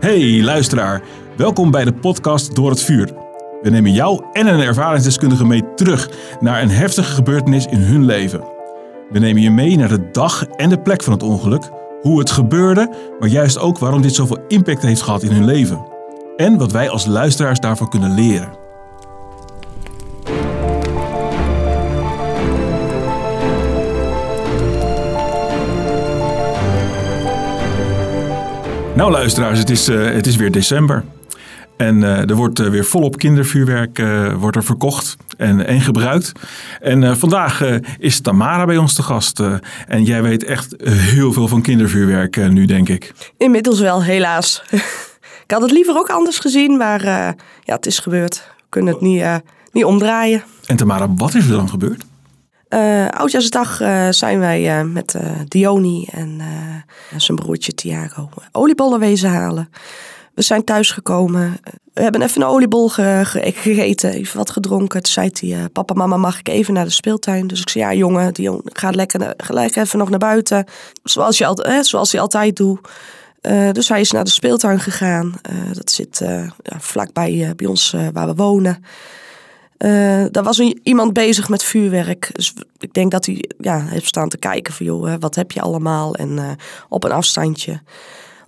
Hey luisteraar, welkom bij de podcast Door het Vuur. We nemen jou en een ervaringsdeskundige mee terug naar een heftige gebeurtenis in hun leven. We nemen je mee naar de dag en de plek van het ongeluk, hoe het gebeurde, maar juist ook waarom dit zoveel impact heeft gehad in hun leven. En wat wij als luisteraars daarvan kunnen leren. Nou luisteraars, het is, uh, het is weer december. En uh, er wordt uh, weer volop kindervuurwerk wordt er verkocht en, en gebruikt. En vandaag is Tamara bij ons te gast. en jij weet echt heel veel van kindervuurwerk nu, denk ik. Inmiddels wel, helaas. ik had het liever ook anders gezien, maar ja, het is gebeurd. We kunnen het niet, niet omdraaien. En Tamara, wat is er dan gebeurd? Uh, Oudjaarsdag uh, zijn wij uh, met Dioni en zijn broertje Thiago oliebollen wezen halen. We zijn thuisgekomen. We hebben even een oliebol ge ge gegeten, even wat gedronken. Toen zei hij, papa, mama, mag ik even naar de speeltuin? Dus ik zei, ja jongen, Dion, ga lekker gelijk even nog naar buiten. Zoals, je altijd, zoals hij altijd doet. dus hij is naar de speeltuin gegaan. dat zit ja, vlakbij bij ons waar we wonen. Uh, daar was een, iemand bezig met vuurwerk. Dus ik denk dat hij ja, heeft staan te kijken van joh, wat heb je allemaal? En uh, op een afstandje.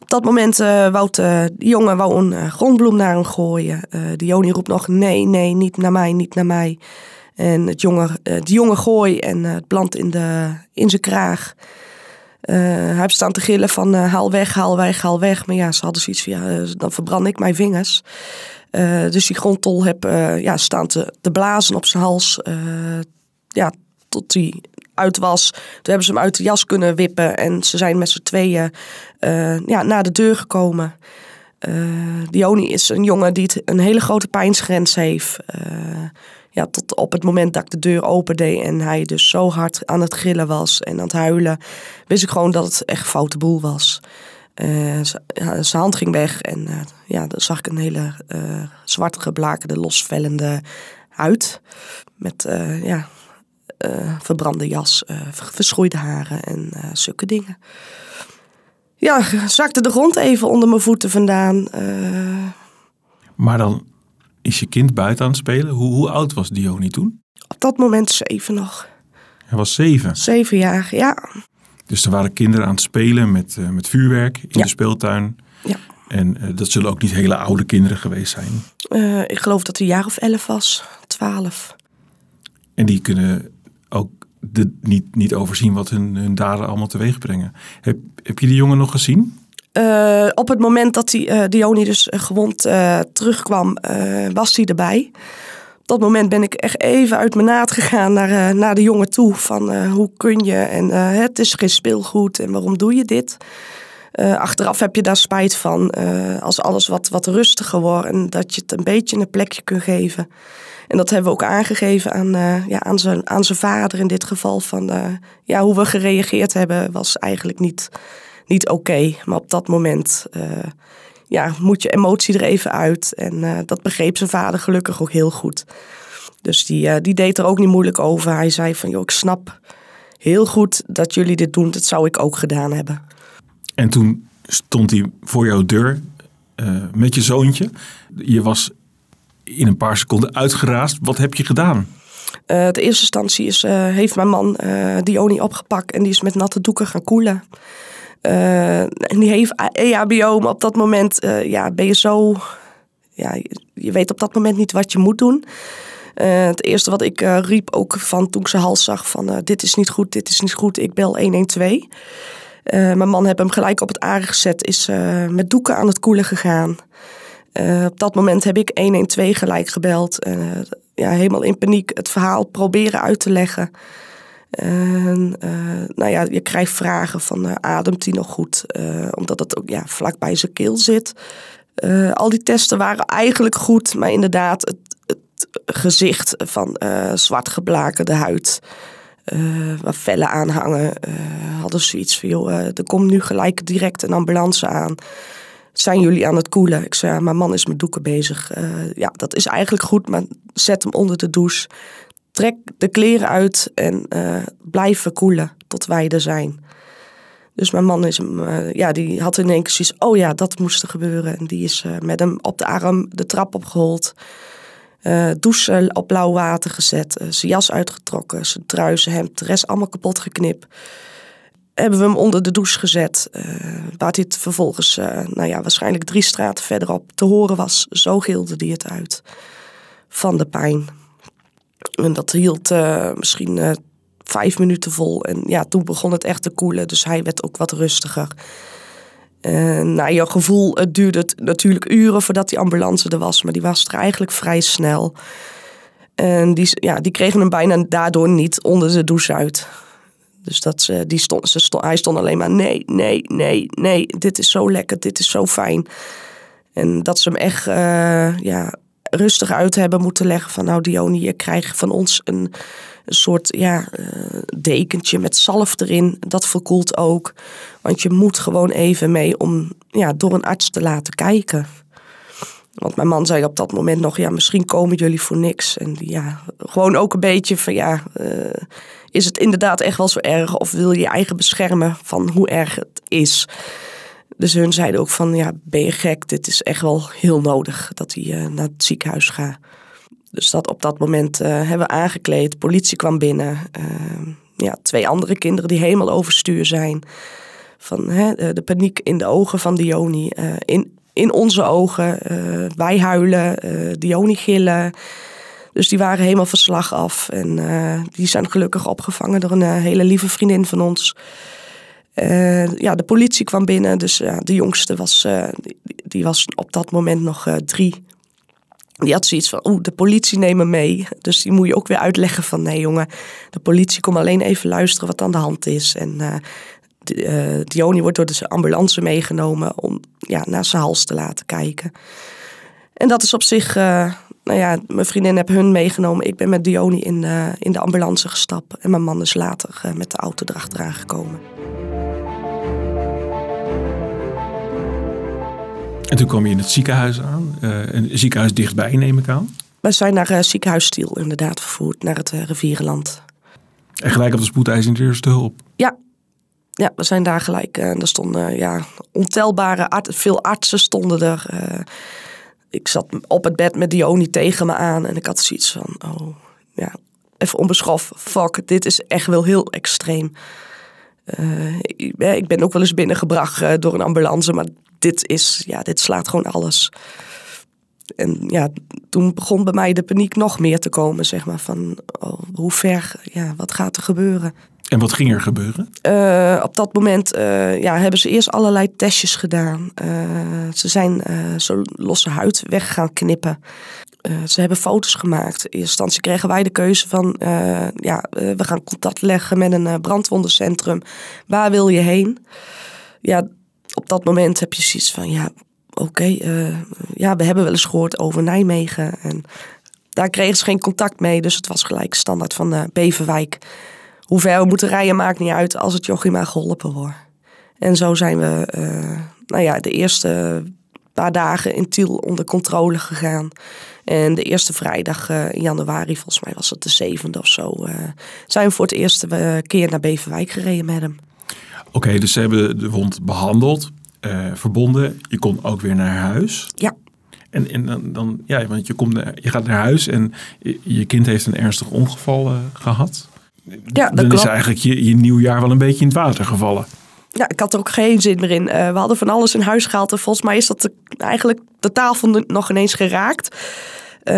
Op dat moment uh, wou de jongen wou een grondbloem naar hem gooien. de Joni roept nog nee, nee, niet naar mij, niet naar mij. En het jongen, de jongen gooi en het plant in, de, in zijn kraag. hij heeft staan te gillen van haal weg, haal weg, haal weg. Maar ja, ze hadden zoiets van dan verbrand ik mijn vingers. Uh, dus die grondtol heb uh, ja, staan te, blazen op zijn hals. Uh, ja, tot hij uit was. Toen hebben ze hem uit de jas kunnen wippen. En ze zijn met z'n tweeën ja, naar de deur gekomen. Dioni is een jongen die een hele grote pijnsgrens heeft. ja, tot op het moment dat ik de deur opende en hij dus zo hard aan het gillen was en aan het huilen, wist ik gewoon dat het echt foute boel was. Uh, zijn hand ging weg en uh, ja, dan zag ik een hele uh, zwarte geblakerde, losvellende huid. Met ja, verbrande jas, verschroeide haren en zulke dingen. Ja, zakte de grond even onder mijn voeten vandaan. Maar dan is je kind buiten aan het spelen. Hoe, hoe oud was Dioni toen? Op dat moment zeven nog. Hij was zeven? Zeven jaar, ja. Dus er waren kinderen aan het spelen met, uh, met vuurwerk in de speeltuin. Ja. En uh, dat zullen ook niet hele oude kinderen geweest zijn. Uh, ik geloof dat hij een jaar of elf was, twaalf. En die kunnen ook de, niet, niet overzien wat hun, hun daden allemaal teweeg brengen. Heb, heb je die jongen nog gezien? op het moment dat die, Dioni dus gewond terugkwam, was hij erbij dat moment ben ik echt even uit mijn naad gegaan naar, uh, naar de jongen toe. Van uh, hoe kun je en uh, het is geen speelgoed en waarom doe je dit? achteraf heb je daar spijt van als alles wat, wat rustiger wordt en dat je het een beetje een plekje kunt geven. En dat hebben we ook aangegeven aan, ja, aan, zijn, aan zijn vader in dit geval. Van ja, hoe we gereageerd hebben was eigenlijk niet, niet oké. Maar op dat moment ja, moet je emotie er even uit. En uh, dat begreep zijn vader gelukkig ook heel goed. Dus die, uh, die deed er ook niet moeilijk over. Hij zei van, joh, ik snap heel goed dat jullie dit doen. Dat zou ik ook gedaan hebben. En toen stond hij voor jouw deur uh, met je zoontje. Je was in een paar seconden uitgeraasd. Wat heb je gedaan? Uh, de eerste instantie is, heeft mijn man Dioni opgepakt en die is met natte doeken gaan koelen. Uh, en die heeft EHBO, maar op dat moment uh, ja, ben je zo... Ja, je weet op dat moment niet wat je moet doen. Uh, het eerste wat ik riep ook van toen ik zijn hals zag van... dit is niet goed, dit is niet goed, ik bel 112. mijn man heb hem gelijk op het aarde gezet, is met doeken aan het koelen gegaan. op dat moment heb ik 112 gelijk gebeld. ja, helemaal in paniek het verhaal proberen uit te leggen. En uh, nou ja, je krijgt vragen van uh, ademt hij nog goed? Uh, omdat het ook ja, vlak bij zijn keel zit. al die testen waren eigenlijk goed, maar inderdaad het, gezicht van zwart geblakerde huid. waar vellen aan hangen. hadden zoiets van, joh, er komt nu gelijk direct een ambulance aan. Zijn jullie aan het koelen? Ik zei, mijn man is met doeken bezig. ja, dat is eigenlijk goed, maar zet hem onder de douche trek de kleren uit en uh, blijf verkoelen tot wij er zijn. Dus mijn man is hem, ja, die had in één keer zoiets, oh ja, dat moest er gebeuren. En die is met hem op de arm de trap opgehold. Uh, douche op blauw water gezet, zijn jas uitgetrokken, zijn trui, zijn hemd, de rest allemaal kapot geknipt hebben we hem onder de douche gezet. Waar het vervolgens, nou ja, waarschijnlijk drie straten verderop te horen was. Zo gilde hij het uit. Van de pijn. En dat hield uh, misschien vijf minuten vol. En ja, toen begon het echt te koelen. Dus hij werd ook wat rustiger. En naar je gevoel, het duurde natuurlijk uren voordat die ambulance er was. Maar die was er eigenlijk vrij snel. En die, ja, die kregen hem bijna daardoor niet onder de douche uit. Dus dat ze, die stond, ze stond, hij stond alleen maar nee, nee, nee, nee. Dit is zo lekker, dit is zo fijn. En dat ze hem echt uh, ja, rustig uit hebben moeten leggen van nou Diony, je krijgt van ons een, soort ja, uh, dekentje met zalf erin. Dat verkoelt ook. Want je moet gewoon even mee om ja, door een arts te laten kijken. Want mijn man zei op dat moment nog, ja, misschien komen jullie voor niks. En ja, gewoon ook een beetje van, ja, uh, is het inderdaad echt wel zo erg? Of wil je je eigen beschermen van hoe erg het is? Dus hun zeiden ook van, ja, ben je gek? Dit is echt wel heel nodig dat hij uh, naar het ziekenhuis gaat. Dus dat op dat moment uh, hebben we aangekleed. Politie kwam binnen. ja, twee andere kinderen die helemaal overstuur zijn. Van hè, de paniek in de ogen van Dioni. in, in onze ogen. Wij huilen, Dioni gillen. Dus die waren helemaal verslag af. En die zijn gelukkig opgevangen door een hele lieve vriendin van ons. Ja, de politie kwam binnen. Dus de jongste was, die, die, was op dat moment nog drie. Die had zoiets van, oeh, de politie nemen mee. Dus die moet je ook weer uitleggen van, nee jongen, de politie komt alleen even luisteren wat aan de hand is. En uh, Diony wordt door de ambulance meegenomen om ja, naar zijn hals te laten kijken. En dat is op zich, nou ja, mijn vriendin heb hun meegenomen. Ik ben met Diony in, in de ambulance gestapt. En mijn man is later met de auto erachteraan gekomen. En toen kwam je in het ziekenhuis aan. een ziekenhuis dichtbij, neem ik aan. We zijn naar ziekenhuis Stiel inderdaad vervoerd, naar het rivierenland. En gelijk op de spoedeisende eerste hulp? Ja, ja, we zijn daar gelijk. Uh, er stonden ja, ontelbare arts, veel artsen stonden er. Uh, ik zat op het bed met Diony tegen me aan en ik had zoiets van, oh ja, even onbeschoft. Fuck, dit is echt wel heel extreem. Uh, ik, ik, ben ook wel eens binnengebracht door een ambulance, maar dit is, ja, dit slaat gewoon alles. En ja, toen begon bij mij de paniek nog meer te komen, zeg maar, van oh, hoe ver, ja, wat gaat er gebeuren? En wat ging er gebeuren? Uh, op dat moment uh, ja, hebben ze eerst allerlei testjes gedaan. Uh, ze zijn zo losse huid weg gaan knippen. ze hebben foto's gemaakt. In eerste instantie kregen wij de keuze van... ja, we gaan contact leggen met een brandwondencentrum. Waar wil je heen? Ja, op dat moment heb je zoiets van... ja, oké, ja, we hebben wel eens gehoord over Nijmegen. En daar kregen ze geen contact mee. Dus het was gelijk standaard van Beverwijk hoe ver we moeten rijden maakt niet uit als het jochie maar geholpen wordt. En zo zijn we uh, nou ja, de eerste paar dagen in Tiel onder controle gegaan. En de eerste vrijdag uh, in januari, volgens mij was het de zevende of zo, uh, zijn we voor het eerste keer naar Beverwijk gereden met hem. Oké, dus ze hebben de wond behandeld, verbonden. Je kon ook weer naar huis. Ja. En, en dan, dan, ja, want je, komt, je gaat naar huis en je kind heeft een ernstig ongeval gehad. Ja, dat dan klopt. is eigenlijk je, je nieuwjaar wel een beetje in het water gevallen. Ja, ik had er ook geen zin meer in. Uh, we hadden van alles in huis gehaald en volgens mij is dat de, eigenlijk de tafel nog ineens geraakt. Uh,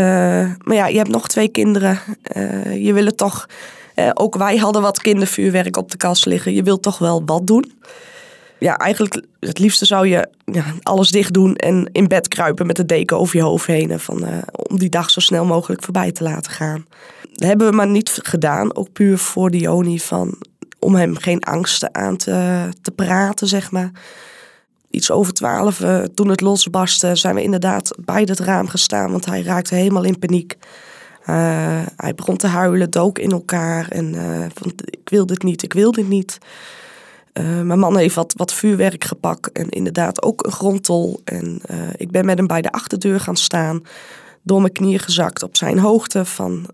maar ja, je hebt nog twee kinderen. Uh, je wil het toch. Ook wij hadden wat kindervuurwerk op de kast liggen. Je wilt toch wel wat doen. Ja, eigenlijk het liefste zou je ja, alles dicht doen en in bed kruipen met de deken over je hoofd heen. Van, om die dag zo snel mogelijk voorbij te laten gaan. Dat hebben we maar niet gedaan. Ook puur voor Diony van om hem geen angsten aan te, te praten, zeg maar. Iets over twaalf, uh, toen het losbarstte, zijn we inderdaad bij het raam gestaan, want hij raakte helemaal in paniek. Uh, hij begon te huilen, dook in elkaar en uh, van, ik wil dit niet, ik wil dit niet. mijn man heeft wat, wat vuurwerk gepakt en inderdaad ook een grondtol. En ik ben met hem bij de achterdeur gaan staan door mijn knieën gezakt op zijn hoogte. Van,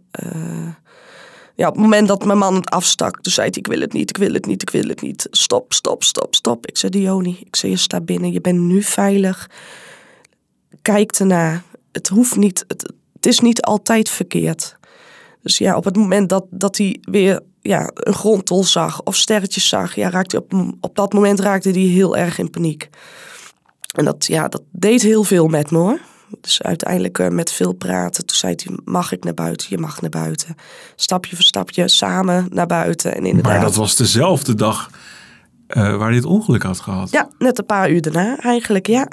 ja, op het moment dat mijn man het afstak, toen zei hij: Ik wil het niet, ik wil het niet, ik wil het niet. Stop, stop, stop, stop. Ik zei: Dioni, ik zei: Je staat binnen, je bent nu veilig. Kijk ernaar. Het hoeft niet, het, het is niet altijd verkeerd. Dus ja, op het moment dat, dat hij weer ja, een grondtol zag of sterretjes zag, ja, raakte op, op dat moment raakte hij heel erg in paniek. En dat, ja, dat deed heel veel met me hoor. Dus uiteindelijk uh, met veel praten. Toen zei hij, mag ik naar buiten? Je mag naar buiten. Stapje voor stapje, samen naar buiten. En inderdaad, maar dat was dezelfde dag uh, waar hij het ongeluk had gehad? Ja, net een paar uur daarna eigenlijk, ja.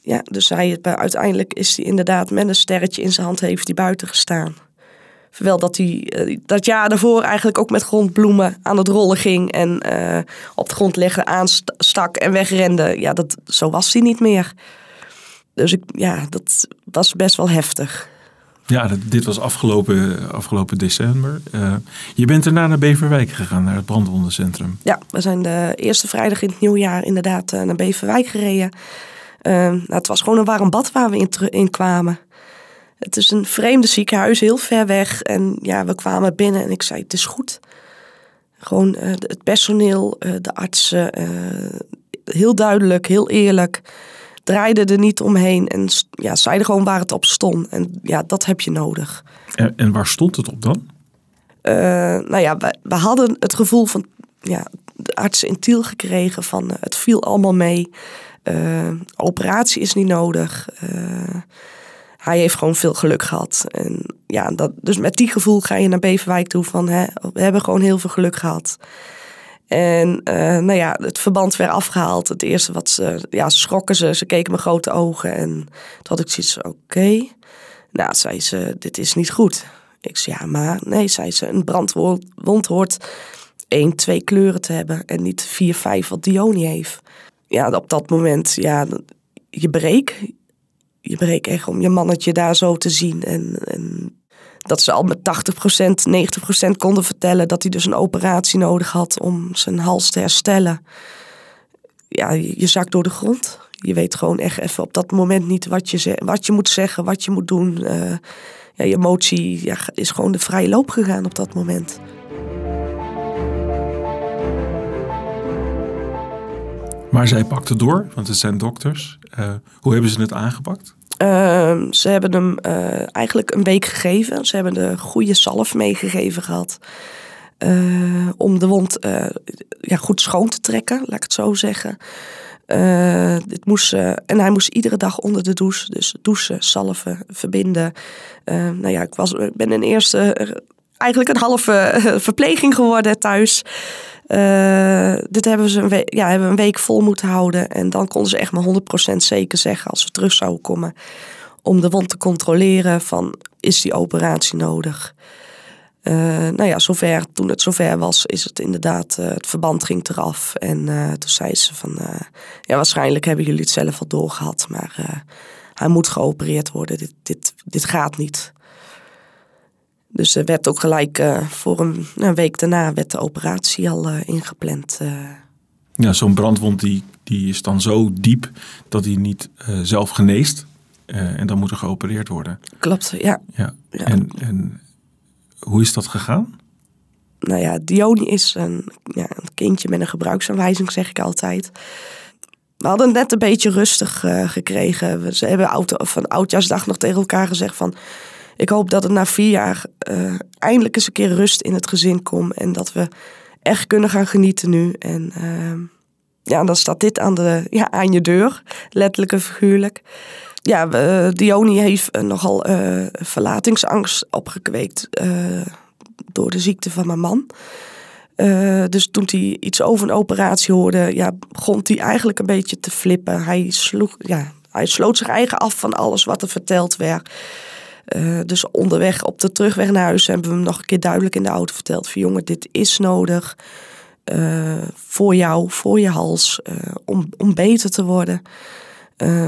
Ja, dus hij, uiteindelijk is hij inderdaad met een sterretje in zijn hand heeft hij buiten gestaan. Terwijl dat hij uh, dat jaar daarvoor eigenlijk ook met grondbloemen aan het rollen ging. En uh, op de grond leggen, aanstak en wegrende. Ja, dat, zo was hij niet meer. Dus ik, ja, dat was best wel heftig. Ja, dit was afgelopen, afgelopen december. Uh, je bent daarna naar Beverwijk gegaan, naar het brandwondencentrum. Ja, we zijn de eerste vrijdag in het nieuwjaar inderdaad naar Beverwijk gereden. Nou, het was gewoon een warm bad waar we in, in kwamen. Het is een vreemde ziekenhuis, heel ver weg. En ja, we kwamen binnen en ik zei, het is goed. Gewoon uh, het personeel, uh, de artsen, uh, heel duidelijk, heel eerlijk. Draaiden er niet omheen en ja, zeiden gewoon waar het op stond. En ja, dat heb je nodig. En, en waar stond het op dan? nou ja, we, we, hadden het gevoel van ja, de artsen in Tiel gekregen van het viel allemaal mee. Operatie is niet nodig hij heeft gewoon veel geluk gehad. En ja, dat, dus met die gevoel ga je naar Beverwijk toe van hè, we hebben gewoon heel veel geluk gehad. En uh, nou ja, het verband werd afgehaald. Het eerste wat ze, ja, schrokken ze. Ze keken met grote ogen. En toen had ik zoiets oké. Nou, zei ze, dit is niet goed. Ik zei, ja, maar nee, zei ze, een brandwond hoort één, twee kleuren te hebben. En niet vier, vijf wat Dioni heeft. Ja, op dat moment, ja, je breek je breekt echt om je mannetje daar zo te zien. En, en dat ze al met 80%, 90% konden vertellen dat hij dus een operatie nodig had om zijn hals te herstellen. Ja, je, zakt door de grond. Je weet gewoon echt even op dat moment niet wat je, wat je moet zeggen, wat je moet doen. Uh, ja, je emotie ja, is gewoon de vrije loop gegaan op dat moment. Maar zij pakte door, want het zijn dokters. Uh, hoe hebben ze het aangepakt? Uh, ze hebben hem uh, eigenlijk een week gegeven. Ze hebben de goede zalf meegegeven gehad. Uh, om de wond ja, goed schoon te trekken, laat ik het zo zeggen. dit moest, en hij moest iedere dag onder de douche. Dus douchen, zalven, verbinden. nou ja, ik, was, ik ben een eerste, eigenlijk een halve verpleging geworden thuis. Uh, dit hebben ze een week, ja, hebben een week vol moeten houden. En dan konden ze echt maar 100% zeker zeggen als we terug zouden komen. Om de wond te controleren van is die operatie nodig. Uh, nou ja, zover, toen het zover was, is het inderdaad, het verband ging eraf. En toen zei ze van, ja waarschijnlijk hebben jullie het zelf al doorgehad. Maar hij moet geopereerd worden, dit, dit, dit gaat niet. Dus er werd ook gelijk uh, voor een, een, week daarna werd de operatie al uh, ingepland. Uh. Ja, zo'n brandwond die, die is dan zo diep dat hij niet zelf geneest. en dan moet er geopereerd worden. Klopt, ja. ja. ja. En, en hoe is dat gegaan? Nou ja, Dioni is een, ja, een kindje met een gebruiksaanwijzing, zeg ik altijd. We hadden net een beetje rustig gekregen. Ze hebben auto, van oudjaarsdag nog tegen elkaar gezegd van ik hoop dat het na vier jaar uh, eindelijk eens een keer rust in het gezin komt. En dat we echt kunnen gaan genieten nu. En uh, ja, dan staat dit aan, de, ja, aan je deur, letterlijk en figuurlijk. Ja, uh, Dioni heeft nogal verlatingsangst opgekweekt door de ziekte van mijn man. dus toen hij iets over een operatie hoorde, ja, begon hij eigenlijk een beetje te flippen. Hij, sloeg, ja, hij sloot zich eigen af van alles wat er verteld werd. Uh, dus onderweg op de terugweg naar huis hebben we hem nog een keer duidelijk in de auto verteld: van jongen, dit is nodig. Uh, voor jou, voor je hals, uh, om, om beter te worden.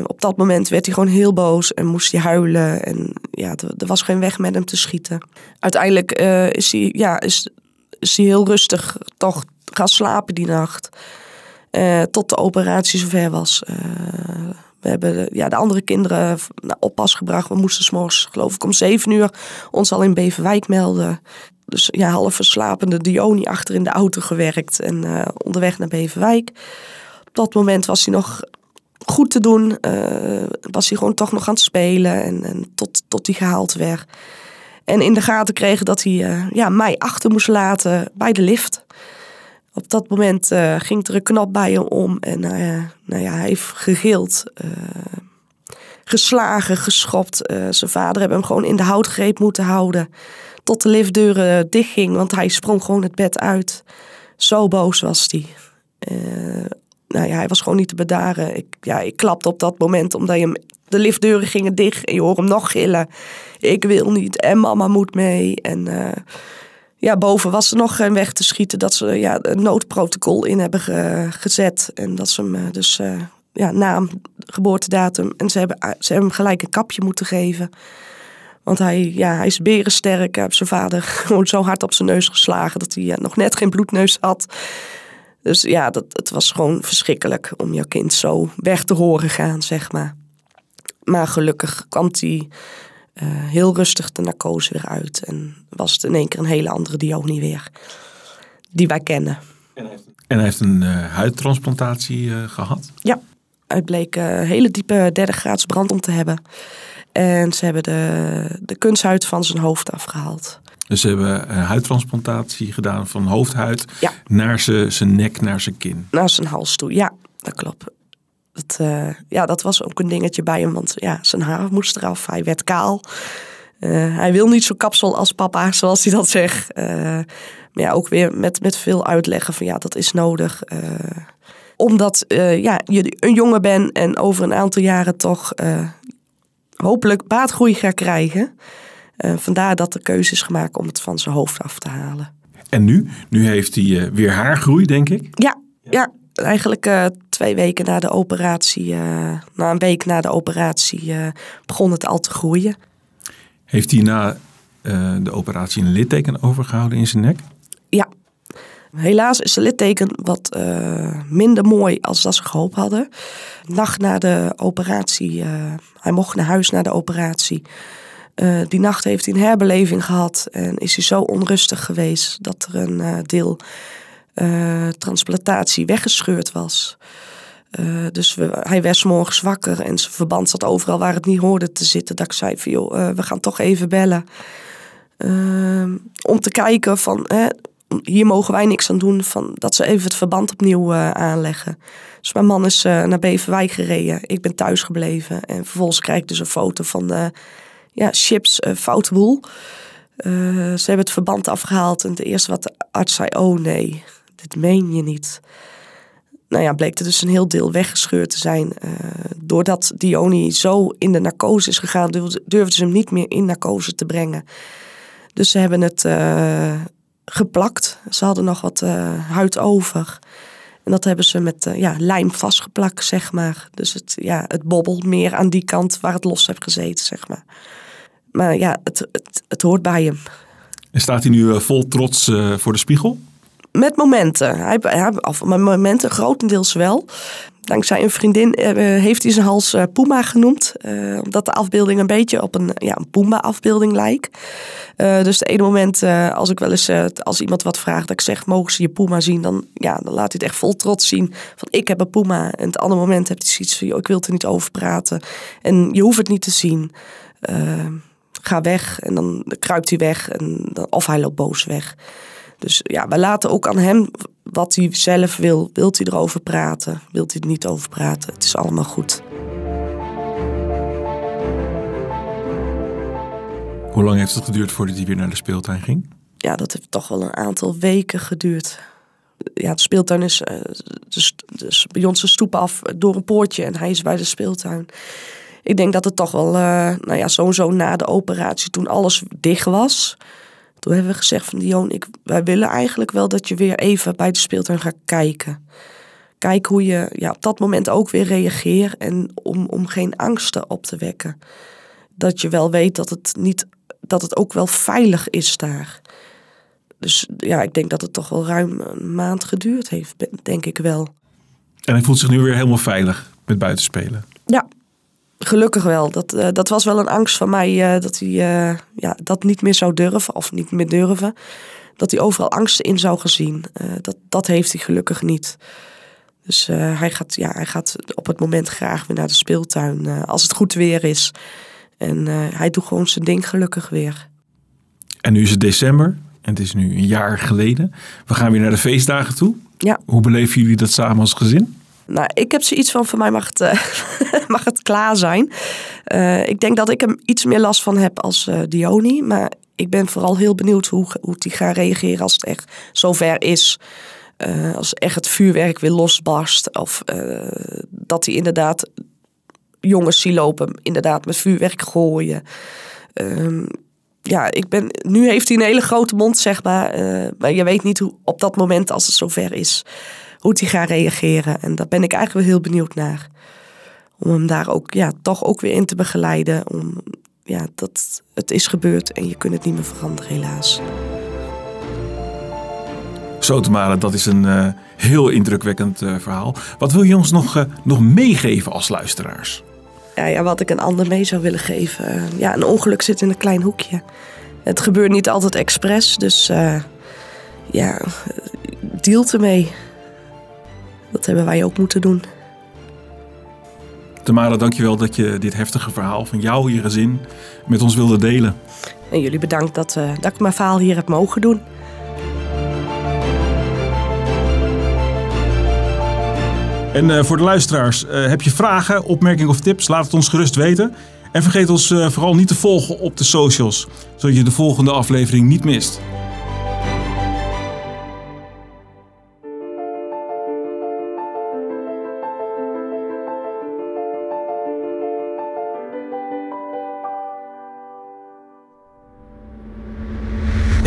op dat moment werd hij gewoon heel boos en moest hij huilen. En ja, er was geen weg met hem te schieten. Uiteindelijk is, hij, ja, is, is hij heel rustig toch gaan slapen die nacht. tot de operatie zover was We hebben de, ja, de andere kinderen naar oppas gebracht. We moesten s'morgens, geloof ik, om zeven uur ons al in Beverwijk melden. Dus ja, half verslapende Dioni achter in de auto gewerkt en uh, onderweg naar Beverwijk. Op dat moment was hij nog goed te doen. Uh, was hij gewoon toch nog aan het spelen en, en tot, tot hij gehaald werd. En in de gaten kregen dat hij ja, mij achter moest laten bij de lift. Op dat moment uh, ging er een knop bij hem om en nou ja, hij heeft gegild, geslagen, geschopt. zijn vader hebben hem gewoon in de houtgreep moeten houden tot de liftdeuren dichtging, want hij sprong gewoon het bed uit. Zo boos was hij. Nou ja, hij was gewoon niet te bedaren. Ik, ja, ik klapte op dat moment omdat je de liftdeuren gingen dicht en je hoort hem nog gillen. Ik wil niet en mama moet mee. En ja, boven was er nog geen weg te schieten dat ze ja, een noodprotocol in hebben ge, gezet. En dat ze hem uh, dus ja, naam, geboortedatum. En ze hebben, ze hebben hem gelijk een kapje moeten geven. Want hij, ja, hij is berensterk. Hij heeft zijn vader gewoon zo hard op zijn neus geslagen dat hij ja, nog net geen bloedneus had. Dus ja, dat, het was gewoon verschrikkelijk om jouw kind zo weg te horen gaan, zeg maar. Maar gelukkig kwam hij uh, heel rustig de narcose weer uit. En was het in één keer een hele andere Dioni weer. Die wij kennen. En hij heeft, en hij heeft een uh, huidtransplantatie uh, gehad? Ja, hij bleek een hele diepe derde graads brand om te hebben. En ze hebben de, de kunsthuid van zijn hoofd afgehaald. Dus ze hebben een huidtransplantatie gedaan van hoofdhuid naar zijn nek, naar zijn kin. Naar zijn hals toe, ja, dat klopt. Dat, uh, ja, dat was ook een dingetje bij hem, want ja, zijn haar moest eraf. Hij werd kaal. Uh, hij wil niet zo kapsel als papa, zoals hij dat zegt. Uh, maar ja, ook weer met, met veel uitleggen van ja, dat is nodig. omdat ja, je een jongen bent en over een aantal jaren toch hopelijk baatgroei gaat krijgen. Vandaar dat de keuze is gemaakt om het van zijn hoofd af te halen. En nu? Nu heeft hij weer haargroei, denk ik? Ja, ja. eigenlijk uh, twee weken na de operatie, na een week na de operatie, begon het al te groeien. Heeft hij na de operatie een litteken overgehouden in zijn nek? Ja, Helaas is de litteken wat minder mooi als dat ze gehoopt hadden. Nacht na de operatie, hij mocht naar huis na de operatie. Die nacht heeft hij een herbeleving gehad en is hij zo onrustig geweest dat er een deel transplantatie weggescheurd was. dus we, hij werd morgens wakker en zijn verband zat overal waar het niet hoorde te zitten. Dat ik zei van joh, we gaan toch even bellen. om te kijken van hier mogen wij niks aan doen. Van, dat ze even het verband opnieuw aanleggen. Dus mijn man is naar Beverwijk gereden. Ik ben thuis gebleven. En vervolgens krijg ik dus een foto van ja, chips foute boel. ze hebben het verband afgehaald. En de eerste wat de arts zei, oh nee, dit meen je niet. Nou ja, bleek er dus een heel deel weggescheurd te zijn. doordat Dioni zo in de narcose is gegaan, durfden ze hem niet meer in narcose te brengen. Dus ze hebben het geplakt. Ze hadden nog wat uh, huid over. En dat hebben ze met ja, lijm vastgeplakt, zeg maar. Dus het, ja, het bobbelt meer aan die kant waar het los heeft gezeten, zeg maar. Maar ja, het, het, het hoort bij hem. En staat hij nu vol trots voor de spiegel? Met momenten. Hij, hij, of met momenten grotendeels wel. Dankzij een vriendin uh, heeft hij zijn hals uh, Puma genoemd. Uh, omdat de afbeelding een beetje op een, ja, een Puma-afbeelding lijkt. dus de ene moment, als ik wel eens, als iemand wat vraagt, dat ik zeg, mogen ze je Puma zien? Dan, ja, dan laat hij het echt vol trots zien. Van ik heb een Puma. En het andere moment heeft hij zoiets van, ik wil er niet over praten. En je hoeft het niet te zien. ga weg. En dan kruipt hij weg. En dan, of hij loopt boos weg. Dus ja, we laten ook aan hem wat hij zelf wil. Wilt hij erover praten? Wilt hij er niet over praten? Het is allemaal goed. Hoe lang heeft het geduurd voordat hij weer naar de speeltuin ging? Ja, dat heeft toch wel een aantal weken geduurd. Ja, de speeltuin is uh, dus, dus bij ons een stoep af door een poortje en hij is bij de speeltuin. Ik denk dat het toch wel, uh, nou ja, sowieso na de operatie, toen alles dicht was, toen hebben we gezegd van Dion, ik, wij willen eigenlijk wel dat je weer even bij de speeltuin gaat kijken. Kijk hoe je ja, op dat moment ook weer reageert en om, om geen angsten op te wekken. Dat je wel weet dat het, niet, dat het ook wel veilig is daar. Dus ja, ik denk dat het toch wel ruim een maand geduurd heeft, denk ik wel. En hij voelt zich nu weer helemaal veilig met buitenspelen? Ja, gelukkig wel. Dat, uh, dat was wel een angst van mij uh, dat hij uh, ja, dat niet meer zou durven of niet meer durven. Dat hij overal angsten in zou gezien. dat, dat heeft hij gelukkig niet. Dus hij, gaat, ja, hij gaat op het moment graag weer naar de speeltuin als het goed weer is. En hij doet gewoon zijn ding gelukkig weer. En nu is het december en het is nu een jaar geleden. We gaan weer naar de feestdagen toe. Ja. Hoe beleven jullie dat samen als gezin? Nou, ik heb zoiets van, voor mij mag het, uh, mag het klaar zijn. Uh, ik denk dat ik er iets meer last van heb als uh, Dioni. Maar ik ben vooral heel benieuwd hoe, hoe die gaat reageren als het echt zover is. als echt het vuurwerk weer losbarst. Of dat hij inderdaad jongens zie lopen, inderdaad met vuurwerk gooien. Ehm, ja, ik ben, nu heeft hij een hele grote mond, zeg maar. maar je weet niet hoe op dat moment, als het zover is, hoe hij gaat reageren. En daar ben ik eigenlijk wel heel benieuwd naar. Om hem daar ook, ja, toch ook weer in te begeleiden. Om, ja, dat het is gebeurd en je kunt het niet meer veranderen, helaas. Zo te malen, dat is een uh, heel indrukwekkend uh, verhaal. Wat wil je ons nog, uh, nog meegeven als luisteraars? Ja, ja, wat ik een ander mee zou willen geven. ja, een ongeluk zit in een klein hoekje. Het gebeurt niet altijd expres, dus ja, deal ermee. Dat hebben wij ook moeten doen. Tamara, dankjewel dat je dit heftige verhaal van jou, je gezin, met ons wilde delen. En jullie bedankt dat, uh, dat ik mijn verhaal hier heb mogen doen. En uh, voor de luisteraars, uh, heb je vragen, opmerkingen of tips? Laat het ons gerust weten. En vergeet ons vooral niet te volgen op de socials, zodat je de volgende aflevering niet mist.